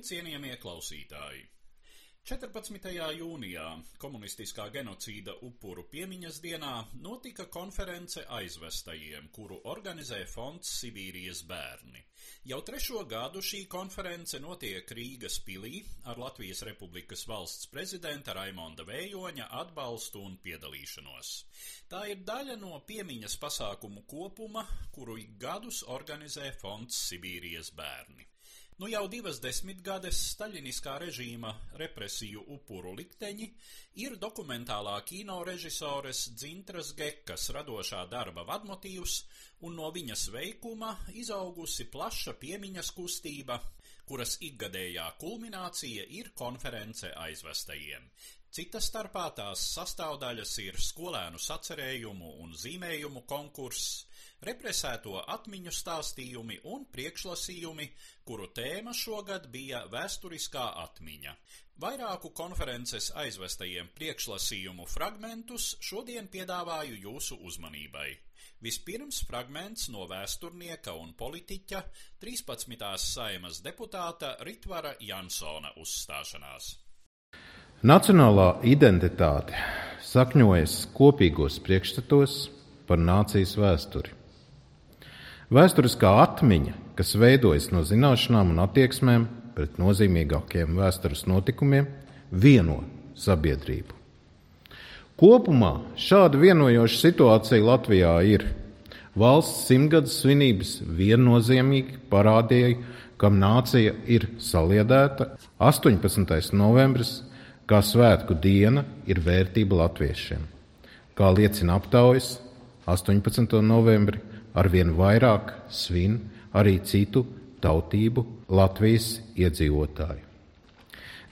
Labdien, cienījamie klausītāji! 14. jūnijā, komunistiskā genocīda upuru piemiņas dienā, notika konference aizvestajiem, kuru organizē fonds Sibīrijas bērni. Jau trešo gadu šī konference notiek Rīgas pilī ar Latvijas Republikas valsts prezidenta Raimonda Vējoņa atbalstu un piedalīšanos. Tā ir daļa no piemiņas pasākumu kopuma, kuru ik gadus organizē fonds Sibīrijas bērni. Nu jau divas desmitgades staļiniskā režīma represiju upuru likteņi ir dokumentālā kino režisores Dzintras Gekas radošā darba vadmotīvs, un no viņas veikuma izaugusi plaša piemiņas kustība, kuras ikgadējā kulminācija ir konference aizvestajiem. Cita starpā tās sastāvdaļas ir skolēnu sacerējumu un zīmējumu konkurss, represēto atmiņu stāstījumi un priekšlasījumi, kuru tēma šogad bija vēsturiskā atmiņa. Vairāku konferences aizvestajiem priekšlasījumu fragmentus šodien piedāvāju jūsu uzmanībai. Vispirms fragments no vēsturnieka un politiķa 13. saimas deputāta Ritvara Jansona uzstāšanās. Nacionālā identitāte sakņojas kopīgos priekšstatos par nācijas vēsturi. Vēsturiskā atmiņa, kas veidojas no zināšanām un attieksmēm pret nozīmīgākiem vēstures notikumiem, vieno sabiedrību. Kopumā šāda vienojoša situācija Latvijā ir. Valsts simtgades svinības viennozīmīgi parādīja, kam nācija ir saliedēta. 18. novembris, kā svētku diena, ir vērtība latviešiem. Kā liecina aptaujas, 18. novembri arvien vairāk svin arī citu tautību Latvijas iedzīvotāji.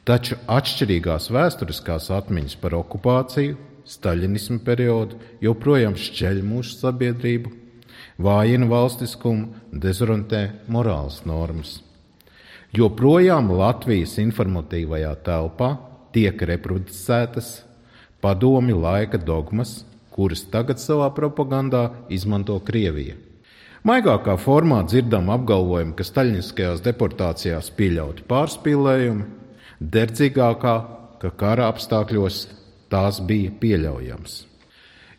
Taču atšķirīgās vēsturiskās atmiņas par okupāciju, staļinismu periodu joprojām šķeļ mūsu sabiedrību, vājina valstiskumu, dezorientē morāles normas. Joprojām Latvijas informatīvajā telpā tiek reproducētas padomi laika dogmas, kuras tagad savā propagandā izmanto Krievija. Maigākā formā dzirdam apgalvojumu, ka staļiniskajās deportācijās pieļauti pārspīlējumi, derdzīgākā, ka kara apstākļos tās bija pieļaujams.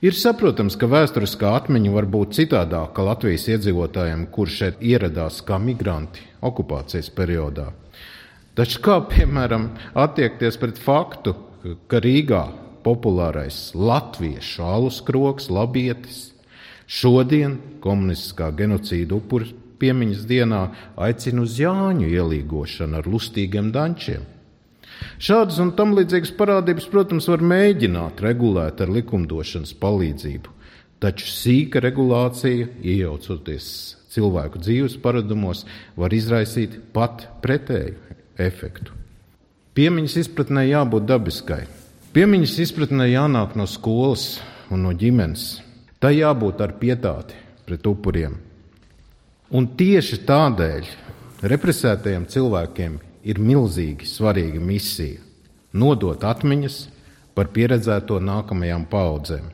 Ir saprotams, ka vēsturiskā atmiņa var būt citādāka Latvijas iedzīvotājiem, kurš šeit ieradās kā migranti okupācijas periodā. Taču kā piemēram attiekties pret faktu, ka Rīgā populārais latviešu alus kroks, labietis. Šodien komunistiskā genocīda upuru piemiņas dienā aicina uz Jāņu ielīgošanu ar lustīgiem dančiem. Šādas un tam līdzīgas parādības, protams, var mēģināt regulēt ar likumdošanas palīdzību, taču sīka regulācija, iejaucoties cilvēku dzīves paradumos, var izraisīt pat pretēju efektu. Piemiņas izpratnē jābūt dabiskai, Piemiņas izpratnē jānāk no skolas un no ģimenes. Tā jābūt ar pietāti pret upuriem. Un tieši tādēļ represētajiem cilvēkiem ir milzīgi svarīga misija - nodot atmiņas par pieredzēto nākamajām paudzēm,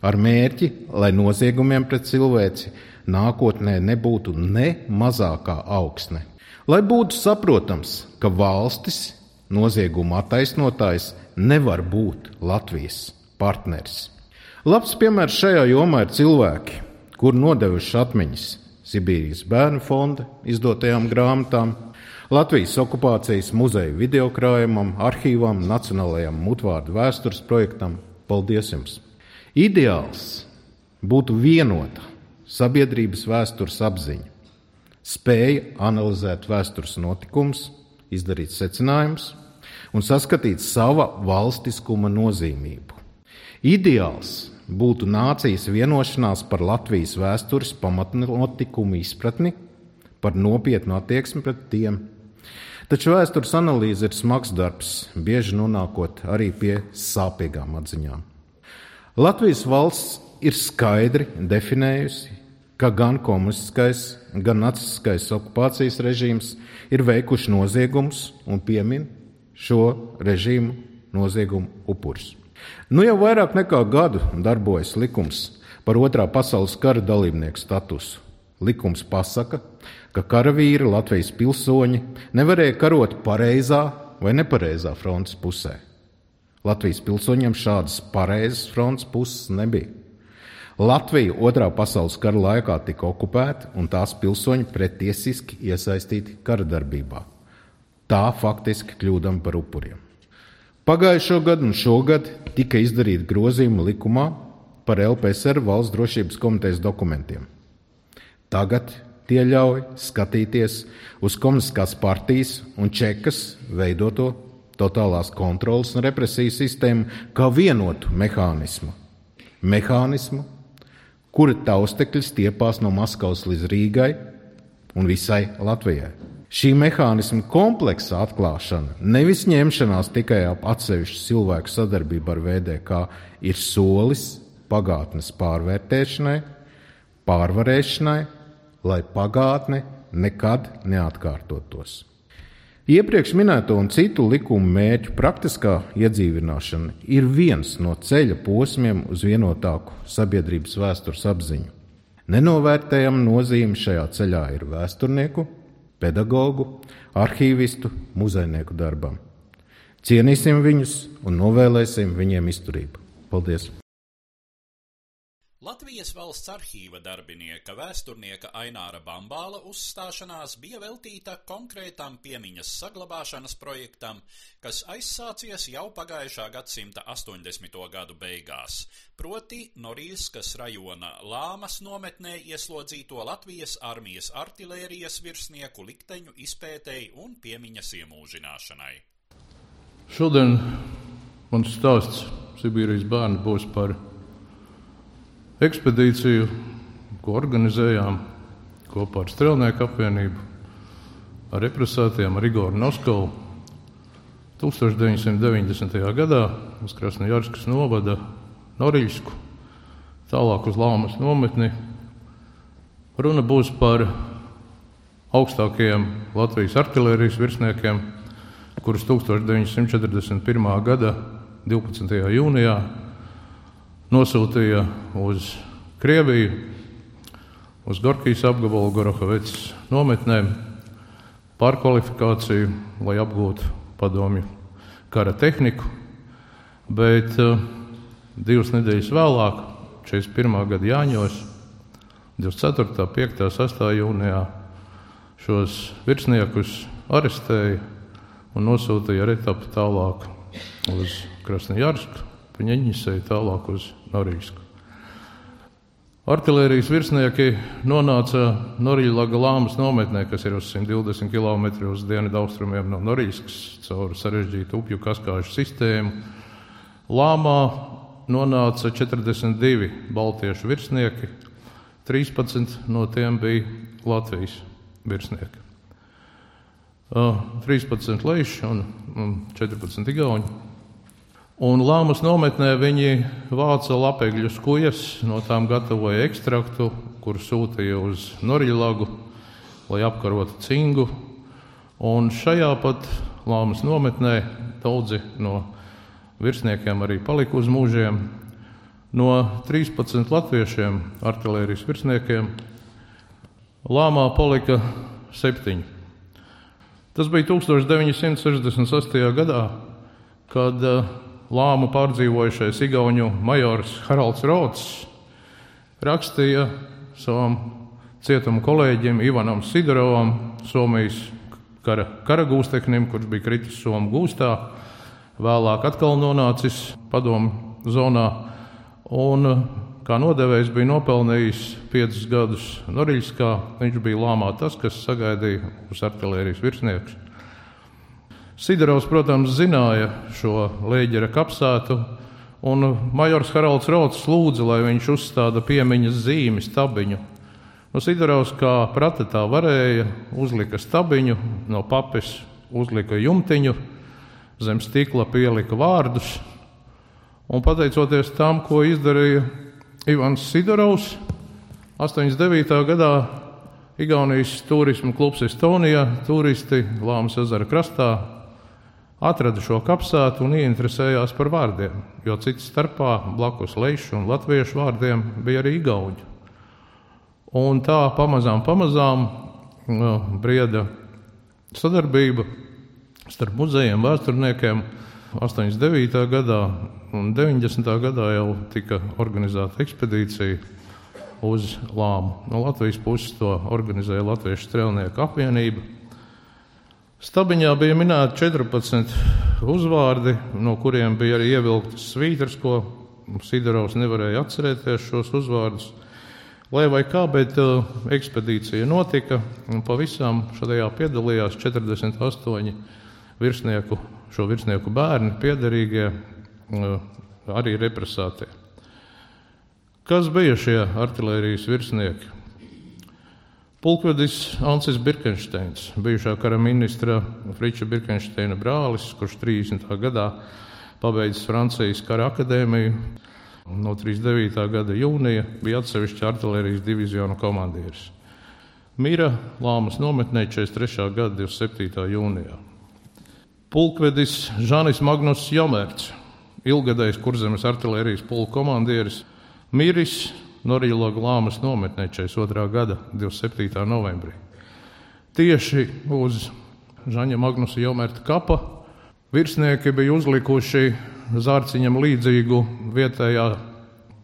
ar mērķi, lai noziegumiem pret cilvēci nākotnē nebūtu ne mazākā augsne. Lai būtu saprotams, ka valstis nozieguma attaisnotājs nevar būt Latvijas partneris. Labs piemērs šajā jomā ir cilvēki, kur nodevuši atmiņas Sibīrijas bērnu fonda izdotajām grāmatām, Latvijas okupācijas muzeja videokrājumam, arhīvam, Nacionālajam mutvārdu vēstures projektam. Paldies jums! Ideāls būtu vienota sabiedrības vēstures apziņa, spēja analizēt vēstures notikumus, izdarīt secinājumus un saskatīt sava valstiskuma nozīmību. Ideāls būtu nācijas vienošanās par Latvijas vēstures pamatnotikumu izpratni, par nopietnu attieksmi pret tiem. Taču vēstures analīze ir smags darbs, bieži nonākot arī pie sāpīgām atziņām. Latvijas valsts ir skaidri definējusi, ka gan komunistiskais, gan nacistiskais okupācijas režīms ir veikuši noziegumus un piemin šo režīmu noziegumu upurus. Nu jau vairāk nekā gadu darbojas likums par otrā pasaules kara dalībnieku statusu. Likums pasaka, ka karavīri Latvijas pilsoņi nevarēja karot pareizā vai nepareizā frontes pusē. Latvijas pilsoņiem šādas pareizas frontes puses nebija. Latvija otrā pasaules kara laikā tika okupēta un tās pilsoņi pretiesiski iesaistīti kara darbībā. Tā faktiski kļūdam par upuriem. Pagājušo gadu un šogad tika izdarīti grozījumi likumā par LPSR valsts drošības komitejas dokumentiem. Tagad tie ļauj skatīties uz komunistiskās partijas un čekas veidoto totālās kontrolas un represiju sistēmu kā vienotu mehānismu. Mehānismu, kura taustekļi stiepās no Maskavas līdz Rīgai un visai Latvijai. Šī mehānisma kompleksa atklāšana, nevis ņemšanās tikai ap atsevišķu cilvēku sadarbību ar VDK, ir solis pagātnes pārvērtēšanai, pārvarēšanai lai pagātne nekad neatkārtotos. Iepriekš minēto un citu likumu mērķu praktiskā iedzīvināšana ir viens no ceļa posmiem uz vienotāku sabiedrības vēstures apziņu. Nenovērtējama nozīme šajā ceļā ir vēsturnieku, pedagoģu, arhīvistu, muzejnieku darbam. Cienīsim viņus un novēlēsim viņiem izturību. Paldies! Latvijas valsts arhīva darbinieka vēsturnieka Aināra Bambāla uzstāšanās bija veltīta konkrētam piemiņas saglabāšanas projektam, kas aizsācies jau pagājušā gadsimta 80. gadu beigās, proti Norīskas rajona Lāmas nometnē ieslodzīto Latvijas armijas artilērijas virsnieku likteņu izpētēji un piemiņas iemūžināšanai. Šodien mans stāsts Sibīrijas bērnu būs par ekspedīciju, ko organizējām kopā ar Strelnieku apvienību, ar represētiem, ar Igoru Noskovu. 1990. gadā uz Krasnojarskas novada Noriļsku, tālāk uz Lāmas nometni. Runa būs par augstākajiem Latvijas artērijas virsniekiem, kurus 1941. gada 12. jūnijā nosūtīja uz Krieviju, uz Gorkijas apgabalu, Gorohovecas nometnēm, pārkvalifikāciju, lai apgūtu padomju kara tehniku. Bet uh, divas nedēļas vēlāk, 41. gada Jāņos, 24., 5. un 6. jūnijā, šos virsniekus arestēja un nosūtīja ar etapu tālāk uz Krasnojarsku, Paņeņģisei, tālāk uz Norīsku. Artilērijas virsnieki nonāca Norīļlaga Lāmas nometnē, kas ir uz 120 km uz dienvidu austrumiem no Norīskas, caur sarežģītu upju kaskāžu sistēmu. Lāmā nonāca 42 baltiešu virsnieki, 13 no tiem bija Latvijas virsnieki. 13 leiši un 14 igauņi. Un Lāmas nometnē viņi vāca lapegļu skujas, no tām gatavoja ekstraktu, kur sūtīja uz Norģilagu, lai apkarotu cingu. Un šajā pat Lāmas nometnē daudzi no virsniekiem arī palika uz mūžiem. No 13 latviešiem, artērijas virsniekiem, Lāmā palika septiņi. Tas bija 1968. gadā, kad uh, lāmu pārdzīvojušais Igaunu majors Haralds Rots rakstīja savam cietuma kolēģim Ivanam Sidorovam, Somijas kara, kara gūsteknim, kurš bija kritis Somu gūstā, vēlāk atkal nonācis padomu zonā. Un, kā nodevējs bija nopelnījis piecus gadus Noriļskā, viņš bija lāmā tas, kas sagaidīja uz artilērijas virsnieku Sidorovs, protams, zināja šo lēģera kapsētu, un majors Haralds Rauts lūdza, lai viņš uzstāda piemiņas zīmi stabiņu. Nu, Sidorovs, kā prata tā varēja, uzlika stabiņu, no papes uzlika jumtiņu, zem stikla pielika vārdus, un pateicoties tam, ko izdarīja Ivans Sidorovs, 89. gadā Igaunijas turismu klubs Estonijā, turisti Lāmas ezera krastā atrada šo kapsētu un ieinteresējās par vārdiem, jo cits starpā blakus leišu un latviešu vārdiem bija arī gauģi. Un tā pamazām, pamazām nu, brieda sadarbība starp muzejiem, vēsturniekiem. 89. gadā un 90. gadā jau tika organizēta ekspedīcija uz Lāmu. No Latvijas puses to organizēja Latviešu strēlnieku apvienība. Stabiņā bija minēti 14 uzvārdi, no kuriem bija arī ievilktas svītras, ko Sidorovs nevarēja atcerēties šos uzvārdus. Lai vai kā, bet uh, ekspedīcija notika, un pavisam šajā piedalījās 48 virsnieku, šo virsnieku bērni, piederīgie, uh, arī represētie. Kas bija šie artērijas virsnieki? Pulkvedis Ansis Birkensteins, bijušā kara ministra Friča Birkensteina brālis, kurš 30. gadā pabeidzis Francijas kara akadēmiju. No 39. gada jūnija bija atsevišķa artērijas divizijona komandieris. Mira Lāmas nometnē 43. gada 27. jūnijā. Pulkvedis Žanis Magnus Jomērts, ilgadējs kurzemes artērijas pulka komandieris, miris Norijloga lāmas nometnē 42. gada 27. novembrī. Tieši uz Žaņa Magnusa Jomērta kapa virsnieki bija uzlikuši zārciņam līdzīgu vietējā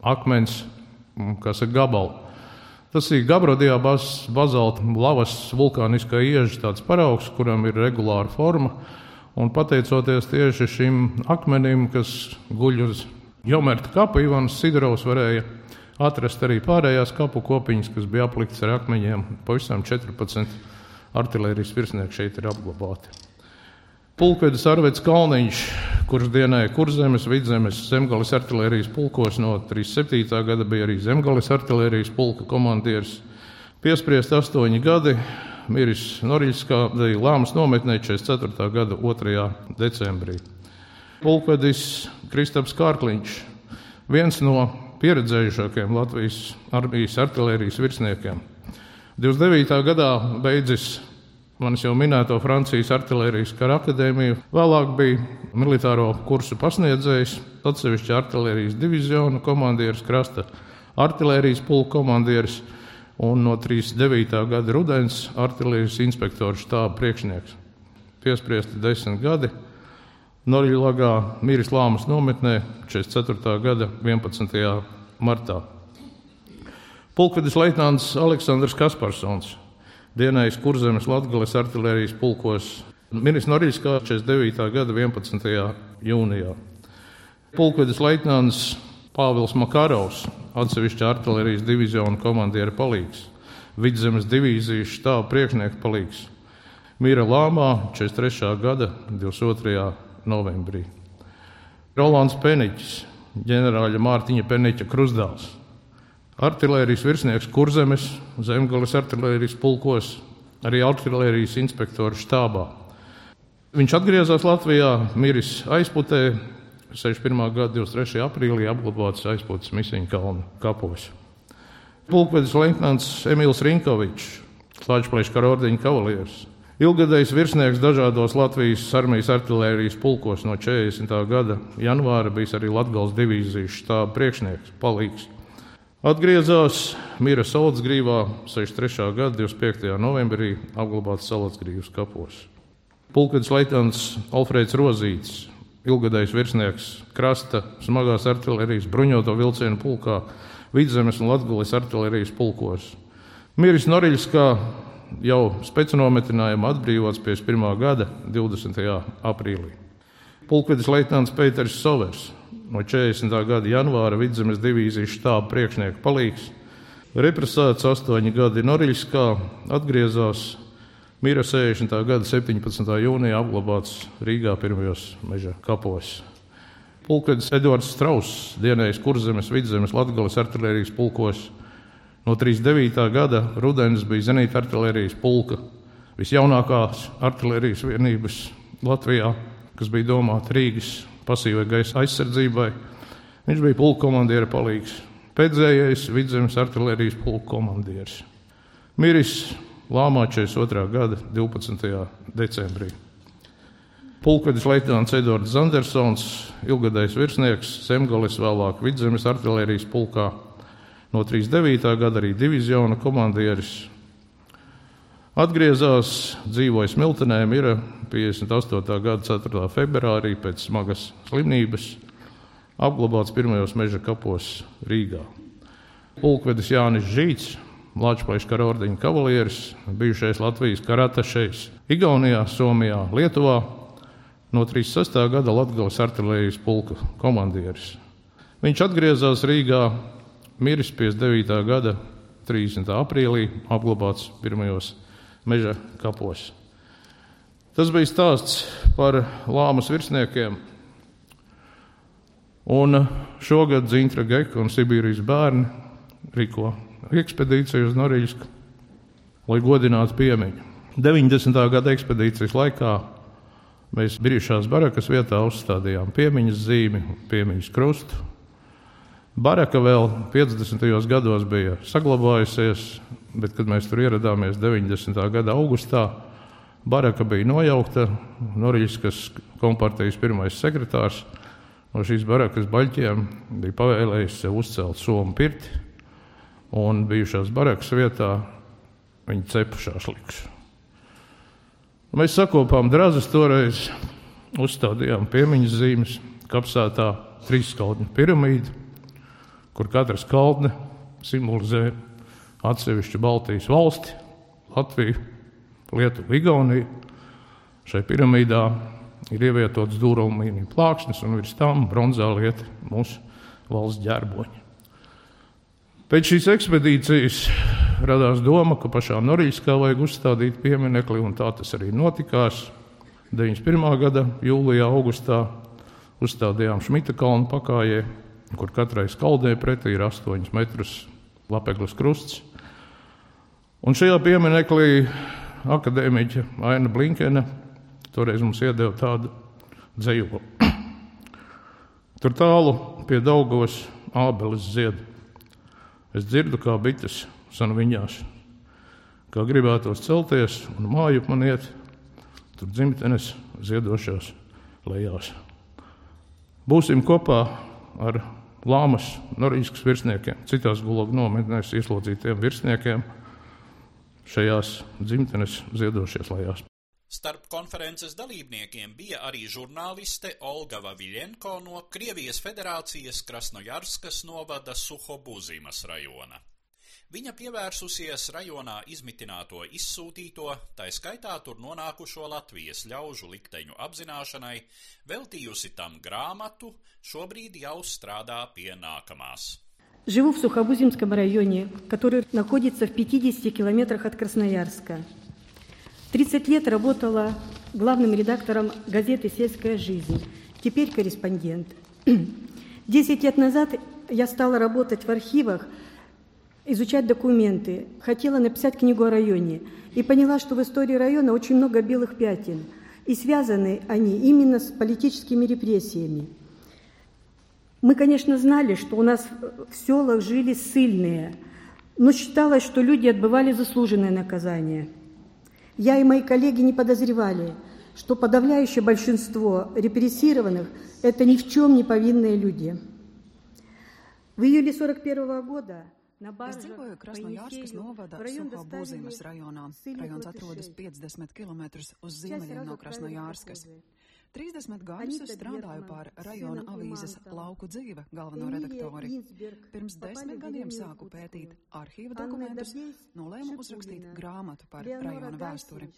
akmens, kas ir gabals. Tas ir Gabrodijā bazalta lavas vulkāniskā ieža tāds paraugs, kuram ir regulāra forma. Un pateicoties tieši šim akmenim, kas guļ uz Jomērta kapa, Ivans Sidorovs varēja atrast arī pārējās kapu kopiņas, kas bija apliktas ar akmeņiem. Pavisam 14 artērijas virsnieki šeit ir apglabāti. Pulkvedis Arvids Kalniņš, kurš dienēja Kurzemes, Vidzemes, Zemgales artērijas pulkos no 37. gada, bija arī Zemgales artērijas pulka komandieris. Piespriest astoņi gadi, miris Noriļskā, Lāmas nometnē 44. gada 2. decembrī. Pulkvedis Kristaps Kārkliņš, viens no pieredzējušākiem Latvijas armijas artērijas virsniekiem. 29. gadā beidzis manis jau minēto Francijas artērijas kara akadēmiju, vēlāk bija militāro kursu pasniedzējs, atsevišķa artērijas diviziona komandieris, krasta artērijas pulka komandieris un no 39. gada rudens artērijas inspektora štāba priekšnieks. Piespriesti desmit gadi. Norļģelagā Mīras Lāmas nometnē 44. gada 11. Martā. Pulkvedis leitnants Aleksandrs Kasparsons dienējis Kurzemes Latgales artilērijas pulkos Miris Norīskā 49. gada 11. jūnijā. Pulkvedis leitnants Pāvils Makarovs, atsevišķa artilērijas diviziona komandiera palīgs, Vidzemes divīzijas štāba priekšnieka palīgs, Mīra Lāmā 43. gada 22 novembrī. Rolands Peniķis, ģenerāļa Mārtiņa Peniķa krustdāls, artērijas virsnieks Kurzemes, Zemgales artērijas pulkos, arī artērijas inspektora štābā. Viņš atgriezās Latvijā, miris aizputē, 61. gada 23. aprīlī apglabāts aizpūtas Misiņu kalnu kapos. Pulkvedis Lenknants Emīls Rinkovičs, Latvijas kara ordeņa kavalieris, Ilgadējs virsnieks dažādos Latvijas armijas artērijas pulkos no 40. gada janvāra bijis arī Latvijas divīzijas štāba priekšnieks, palīgs. Atgriezās Mīra Salacgrīvā 63. gada 25. novembrī apglabāts Salacgrīvas kapos. Pulkvedis leitnants Alfrēds Rozīts, ilgadējs virsnieks krasta smagās artērijas bruņoto vilcienu pulkā, Vidzemes un Latvijas artērijas pulkos. Miris Noriļskā jau spēcinometrinājumā atbrīvots pēc pirmā gada 20. aprīlī. Pulkvedis leitnants Pēters Sovers no 40. gada janvāra vidzemes divīzijas štāba priekšnieka palīgs, represēts astoņi gadi Noriļskā, atgriezās Mīra 60. gada 17. jūnijā apglabāts Rīgā pirmajos meža kapos. Pulkvedis Edvards Strauss dienējis Kurzemes, Vidzemes, Latgales artērijas pulkos No 39. gada rudens bija zenīta artērijas pulka, visjaunākās artērijas vienības Latvijā, kas bija domāta Rīgas pasīvai gaisa aizsardzībai. Viņš bija pulka komandiera palīgs, pēdējais vidzemes artērijas pulka komandieris. Miris Lāmā 42. gada 12. decembrī. Pulkvedis leitnants Edvards Zandersons, ilgadējs virsnieks, Zemgalis, vēlāk vidzemes artērijas pulkā no 39. gada arī diviziona komandieris. Atgriezās, dzīvoja Smiltenē, mira 58. gada 4. februārī pēc smagas slimības, apglabāts pirmajos meža kapos Rīgā. Pulkvedis Jānis Žīts, Latvijas kara ordeņa kavalieris, bijušais Latvijas karatašais Igaunijā, Somijā, Lietuvā, no 36. gada Latvijas artilērijas pulka komandieris. Viņš atgriezās Rīgā, miris 59. gada 30. aprīlī, apglabāts pirmajos meža kapos. Tas bija stāsts par lāmas virsniekiem. Un šogad Zintra Geka un Sibīrijas bērni rīko ekspedīciju uz Norīļsku, lai godinātu piemiņu. 90. gada ekspedīcijas laikā mēs bijušās barakas vietā uzstādījām piemiņas zīmi, piemiņas krustu. Baraka vēl 50. gados bija saglabājusies, bet kad mēs tur ieradāmies 90. gada augustā, Baraka bija nojaukta. Norīļskas kompartijas pirmais sekretārs no šīs barakas baļķiem bija pavēlējis sev uzcelt somu pirti, un bijušās barakas vietā viņa cepušās liks. Mēs sakopām drazas toreiz, uzstādījām piemiņas zīmes, kapsētā trīsskaldņu piramīdu, kur katra skaldne simbolizē atsevišķu Baltijas valsti, Latviju, Lietuva, Igaunija. Šai piramīdā ir ievietots dūrumīnija plāksnes un virs tām bronzā lieta mūsu valsts ģērboņi. Pēc šīs ekspedīcijas radās doma, ka pašā Norīskā vajag uzstādīt pieminekli, un tā tas arī notikās. 91. gada jūlijā, augustā uzstādījām Šmita kalnu pakājē, kur katrai skaldē pretī ir 8 metrus lapeglas krusts. Un šajā pieminekli akadēmiķa Aina Blinkene toreiz mums iedeva tādu dzējulu. Tur tālu pie Daugavas ābeles zied. Es dzirdu, kā bites sanviņās, kā gribētos celties un māju man iet, tur dzimtenes ziedošās lejās. Būsim kopā ar Lāmas Norīskas virsniekiem, citās gulogu nometnēs ieslodzītiem virsniekiem – šajās dzimtenes ziedošies lejās. Starp konferences dalībniekiem bija arī žurnāliste Olga Vaviļenko no Krievijas Federācijas Krasnojarskas novada Suhobuzimas rajona. Viņa pievērsusies rajonā izmitināto izsūtīto, tā skaitā tur nonākušo Latvijas ļaužu likteņu apzināšanai, veltījusi tam grāmatu, šobrīd jau strādā pie nākamās. Живу в Сухобузимском районе, который находится в 50 километрах от Красноярска. 30 лет работала главным редактором газеты «Сельская жизнь», теперь корреспондент. 10 лет назад я стала работать в архивах, изучать документы, хотела написать книгу о районе и поняла, что в истории района очень много белых пятен, и связаны они именно с политическими репрессиями – мы, конечно, знали, что у нас в селах жили ссыльные, но считалось, что люди отбывали заслуженное наказание. Я и мои коллеги не подозревали, что подавляющее большинство репрессированных – это ни в чем не повинные люди. В июле 1941 года Es dzīvoju Krasnojārskas novada Suhobūzīmas rajonā. Rajons atrodas 50 km uz ziemeļiem no Krasnojārskas. 30 gadus es strādāju pār rajona avīzes Lauku dzīve galveno redaktori. Pirms desmit gadiem sāku pētīt arhīva dokumentus, nolēmu uzrakstīt grāmatu par rajona vēsturi.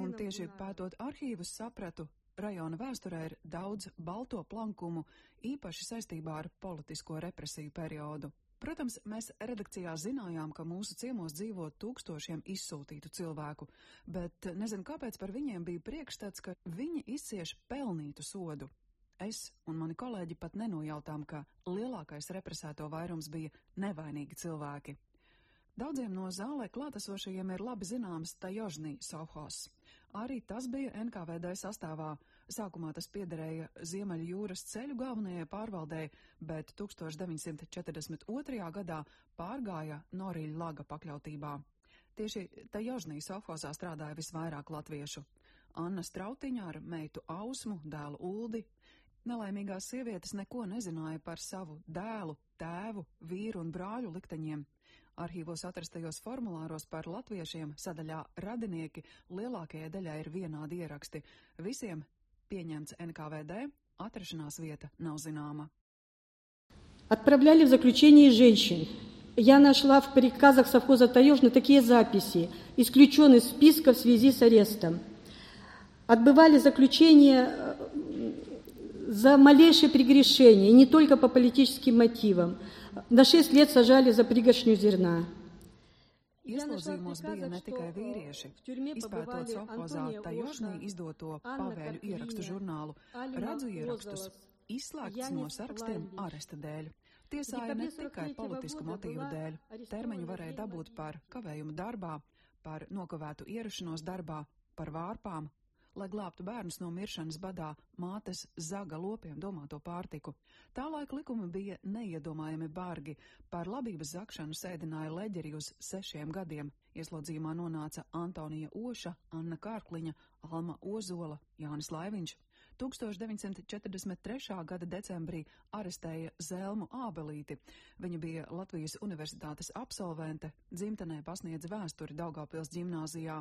Un tieši pētot arhīvus sapratu, rajona vēsturē ir daudz balto plankumu, īpaši saistībā ar politisko represiju periodu. Protams, mēs redakcijā zinājām, ka mūsu ciemos dzīvo tūkstošiem izsūtītu cilvēku, bet nezinu, kāpēc par viņiem bija priekšstats, ka viņi izcieš pelnītu sodu. Es un mani kolēģi pat nenojautām, ka lielākais represēto vairums bija nevainīgi cilvēki. Daudziem no zālē klātesošajiem ir labi zināms Tajožnī Sauhos. Arī tas bija NKVD sastāvā. Sākumā tas piederēja Ziemeļu jūras ceļu galvenajai pārvaldei, bet 1942. gadā pārgāja Norīļa laga pakļautībā. Tieši Tajožnī Sauhosā strādāja visvairāk latviešu. Anna Strautiņa ar meitu Ausmu, dēlu Uldi, Nelaimīgās sievietes neko nezināja par savu dēlu, tēvu, vīru un brāļu likteņiem. Arhīvos atrastajos formulāros par latviešiem sadaļā radinieki lielākajai daļai ir vienādi ieraksti. Visiem pieņemts NKVD, atrašanās vieta nav zināma. Отправляли в заключение женщин. Я нашла в приказах совхоза Таежный такие записи. Исключен из списка в связи с арестом. Отбывали заключение за малейшее прегрешение, не только по политическим мотивам. На шесть лет сажали за пригоршню зерна. Ieslodzījumos bija ne tikai vīrieši. Izpētot Sofozā Tajošnī izdoto pavēļu ierakstu žurnālu, redzu ierakstus, izslēgts no sarakstiem aresta dēļ. Tiesāja ne tikai politisku motīvu dēļ, termiņu varēja dabūt par kavējumu darbā, par nokavētu ierašanos darbā, par vārpām, lai glābtu bērnus no miršanas badā mātes zaga lopiem domāto pārtiku. Tālaik likumi bija neiedomājami bargi, par labības zakšanu sēdināja leģeri uz sešiem gadiem. Ieslodzījumā nonāca Antonija Oša, Anna Kārkliņa, Alma Ozola, Jānis Laiviņš. 1943. gada decembrī arestēja Zelmu Ābelīti. Viņa bija Latvijas universitātes absolvente, dzimtenē pasniedza vēsturi Daugavpils ģimnāzijā.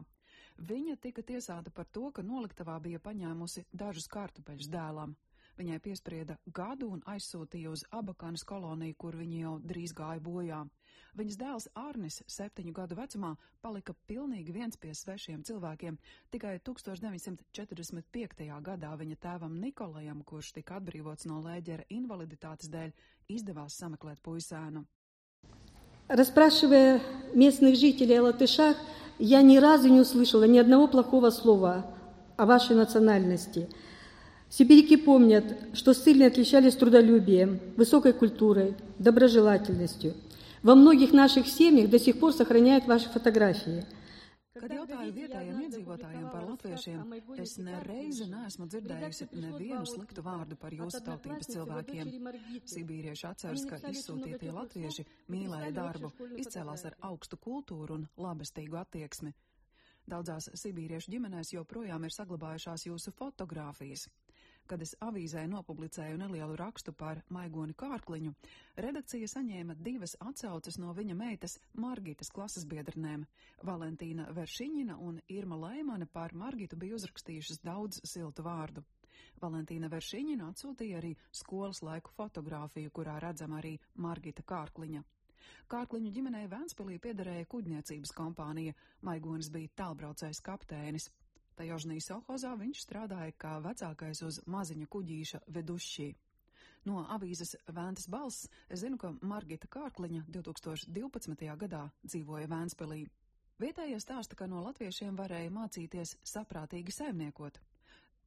Viņa tika tiesāta par to, ka noliktavā bija paņēmusi dažus kartupeļus dēlam. Viņai piesprieda gadu un aizsūtīja uz Abakanas koloniju, kur viņa jau drīz gāja bojā. Viņas dēls Arnis, septiņu gadu vecumā, palika pilnīgi viens pie svešiem cilvēkiem. Tikai 1945. gadā viņa tēvam Nikolajam, kurš tika atbrīvots no lēģera invaliditātes dēļ, izdevās sameklēt puisēnu. Расспрашивая местных жителей о латышах, я ни разу не услышала ни одного плохого слова о вашей национальности. Сибиряки помнят, что ссыльные отличались трудолюбием, высокой культурой, доброжелательностью. Во многих наших семьях до сих пор сохраняют ваши фотографии – Kad jautāju vietējiem iedzīvotājiem par latviešiem, es nereizi neesmu dzirdējusi nevienu sliktu vārdu par jūsu tautības cilvēkiem. Sibīrieši atceras, ka izsūtītie latvieši mīlēja darbu, izcēlās ar augstu kultūru un labestīgu attieksmi. Daudzās sibīriešu ģimenēs joprojām ir saglabājušās jūsu fotogrāfijas. Kad es avīzē nopublicēju nelielu rakstu par maigoni kārkliņu, redakcija saņēma divas atsauces no viņa meitas Margitas klases biedrnēm. Valentīna Veršiņina un Irma Laimane par Margitu bija uzrakstījušas daudz siltu vārdu. Valentīna Veršiņina atsūtīja arī skolas laiku fotografiju, kurā redzama arī Margita Kārkliņa. Kārkliņu ģimenei Vēnspilī piederēja kuģniecības kompānija, Maigonis bija tālbraucējs kapteinis. Tajožnī Sohozā viņš strādāja kā vecākais uz maziņa kuģīša vedušķī. No avīzes Vēntas balss zinu, ka Margita Kārkliņa 2012. gadā dzīvoja Vēnspilī. Vietējie stāsta, ka no latviešiem varēja mācīties saprātīgi saimniekot.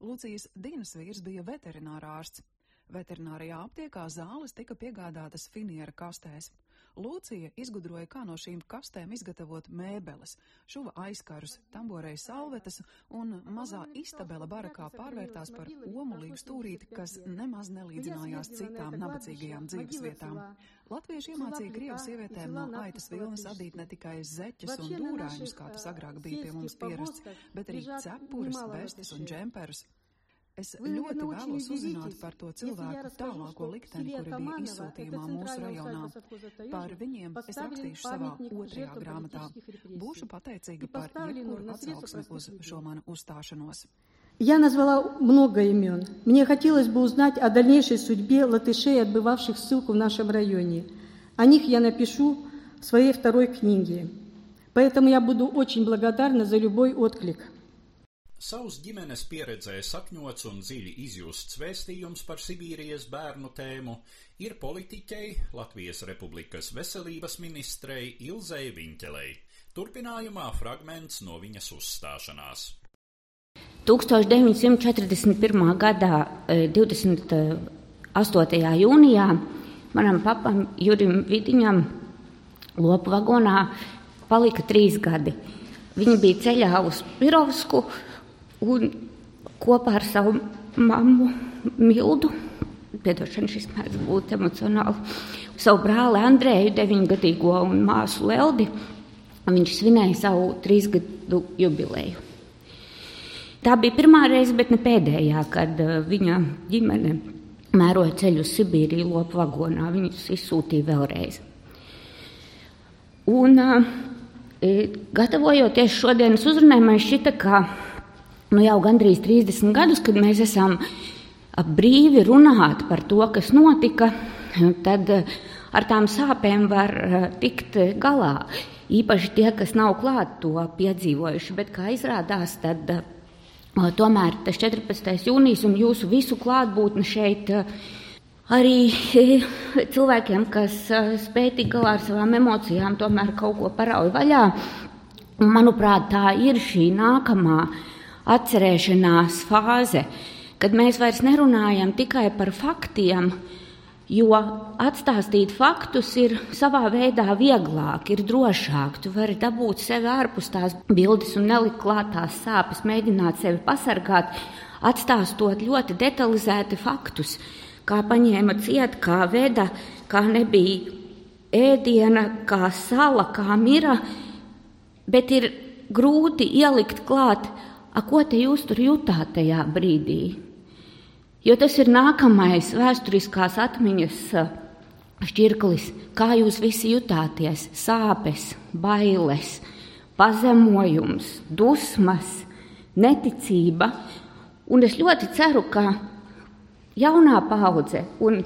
Lucijas Dīnas vīrs bija veterinārārsts. Veterinārijā aptiekā zāles tika piegādātas finiera kastēs. Lūcija izgudroja, kā no šīm kastēm izgatavot mēbeles, šuva aizkarus, tamborei salvetes, un mazā istabela barakā pārvērtās par omulīgu stūrīti, kas nemaz nelīdzinājās citām nabadzīgajām dzīvesvietām. Latvieši iemācīja krievu sievietēm no aitas vilnas adīt ne tikai zeķus un dūrāņus, kā tas agrāk bija pie mums pierasts, bet arī cepures, vestes un džemperus. Es ļoti vēlos uzzināt par to cilvēku tālāko likteni, kuri bija izsūtījumā mūsu rajonā. Par viņiem es rakstīšu savā otrajā grāmatā. Būšu pateicīga par jebkuru atsauksmi uz šo manu uzstāšanos. Я назвала много имен. Мне хотелось бы узнать о дальнейшей судьбе латышей, отбывавших ссылку в нашем районе. О них я напишу в своей второй книге. Поэтому я буду очень благодарна за любой отклик. Savas ģimenes pieredzē sakņots un dziļi izjusts vēstījums par Sibīrijas bērnu tēmu ir politiķei, Latvijas Republikas veselības ministrei Ilzei Viņķelei. Turpinājumā fragments no viņas uzstāšanās. 1941. gadā 28. jūnijā manam papam Jurim Vidiņam lopu vagonā palika trīs gadi. Viņi bija ceļā uz Pirovsku, Un kopā ar savu mammu Mildu, piedošana šis mēdz būt emocionāli, savu brāli Andrēju, deviņgadīgo un māsu Leldi, viņš svinēja savu trīsgadu jubileju. Tā bija pirmā reize, bet ne pēdējā, kad uh, viņa ģimene mēroja ceļu uz Sibīriju lopu vagonā. Viņus izsūtīja vēlreiz. Un, gatavojoties šodienas uzrunai, man šķita, ka nu, jau gandrīz 30 gadus, kad mēs esam brīvi runāt par to, kas notika, tad ar tām sāpēm var tikt galā. Īpaši tie, kas nav klāt to piedzīvojuši, bet kā izrādās, tad tomēr tas 14. jūnijas un jūsu visu klātbūtne šeit arī cilvēkiem, kas spēj tikt galā ar savām emocijām, tomēr kaut ko parauj vaļā. Manuprāt, tā ir šī nākamā atcerēšanās fāze, kad mēs vairs nerunājam tikai par faktiem, Jo atstāstīt faktus ir savā veidā vieglāk, ir drošāk. Tu vari dabūt sevi ārpus tās bildes un nelikt klāt tās sāpes, mēģināt sevi pasargāt, atstāstot ļoti detalizēti faktus, kā paņēma ciet, kā veda, kā nebija ēdiena, kā sala, kā mira, bet ir grūti ielikt klāt, a, ko te jūs tur jutāt tajā brīdī. Jo tas ir nākamais vēsturiskās atmiņas uh, šķirklis, kā jūs visi jutāties, sāpes, bailes, pazemojums, dusmas, neticība. Un es ļoti ceru, ka jaunā paudze un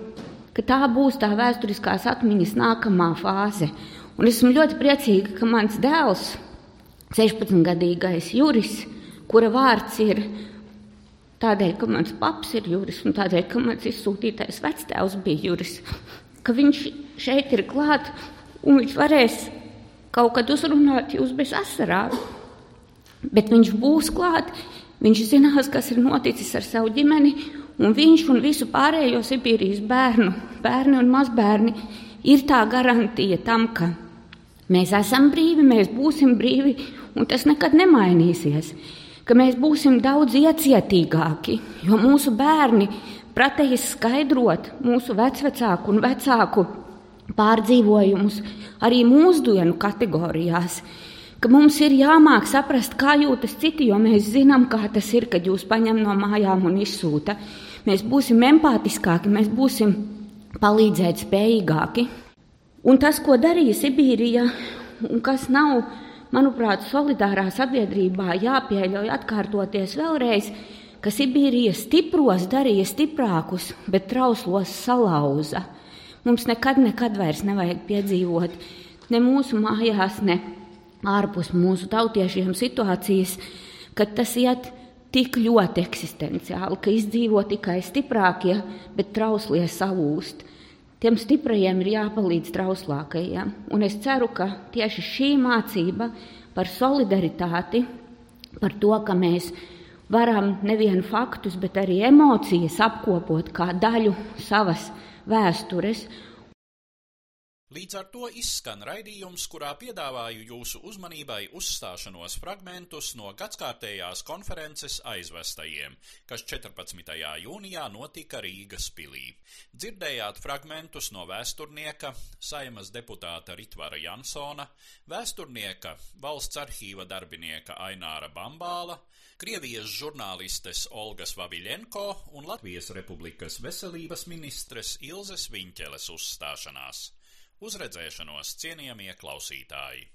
ka tā būs tā vēsturiskās atmiņas nākamā fāze. Un esmu ļoti priecīga, ka mans dēls, 16-gadīgais Juris, kura vārds ir tādēļ, ka mans paps ir juris un tādēļ, ka mans izsūtītais vectēvs bija juris, ka viņš šeit ir klāt un viņš varēs kaut kad uzrunāt jūs bez asarām. Bet viņš būs klāt, viņš zinās, kas ir noticis ar savu ģimeni, un viņš un visu pārējo Sibīrijas bērnu, bērni un mazbērni, ir tā garantija tam, ka mēs esam brīvi, mēs būsim brīvi, un tas nekad nemainīsies ka mēs būsim daudz iecietīgāki, jo mūsu bērni pratējas skaidrot mūsu vecvecāku un vecāku pārdzīvojumus arī mūsdienu kategorijās. Ka mums ir jāmāk saprast, kā jūtas citi, jo mēs zinām, kā tas ir, kad jūs paņem no mājām un izsūta. Mēs būsim empātiskāki, mēs būsim palīdzēt spējīgāki. Un tas, ko darīja Sibīrija, un kas nav manuprāt, solidārā sabiedrībā jāpieļauj atkārtoties vēlreiz, ka Sibīrijas stipros darīja stiprākus, bet trauslos salauza. Mums nekad, nekad vairs nevajag piedzīvot ne mūsu mājās, ne ārpus mūsu tautiešiem situācijas, kad tas iet tik ļoti eksistenciāli, ka izdzīvo tikai stiprākie, bet trauslie salūst. Tiem stiprajiem ir jāpalīdz trauslākajiem. Un es ceru, ka tieši šī mācība par solidaritāti, par to, ka mēs varam nevienu faktus, bet arī emocijas apkopot kā daļu savas vēstures Līdz ar to izskan raidījums, kurā piedāvāju jūsu uzmanībai uzstāšanos fragmentus no gadskārtējās konferences aizvestajiem, kas 14. jūnijā notika Rīgas pilī. Dzirdējāt fragmentus no vēsturnieka, saimas deputāta Ritvara Jansona, vēsturnieka, valsts arhīva darbinieka Aināra Bambāla, Krievijas žurnālistes Olgas Vaviļenko un Latvijas Republikas veselības ministres Ilzes Viņķeles uzstāšanās. Uz redzēšanos, cienījamie klausītāji!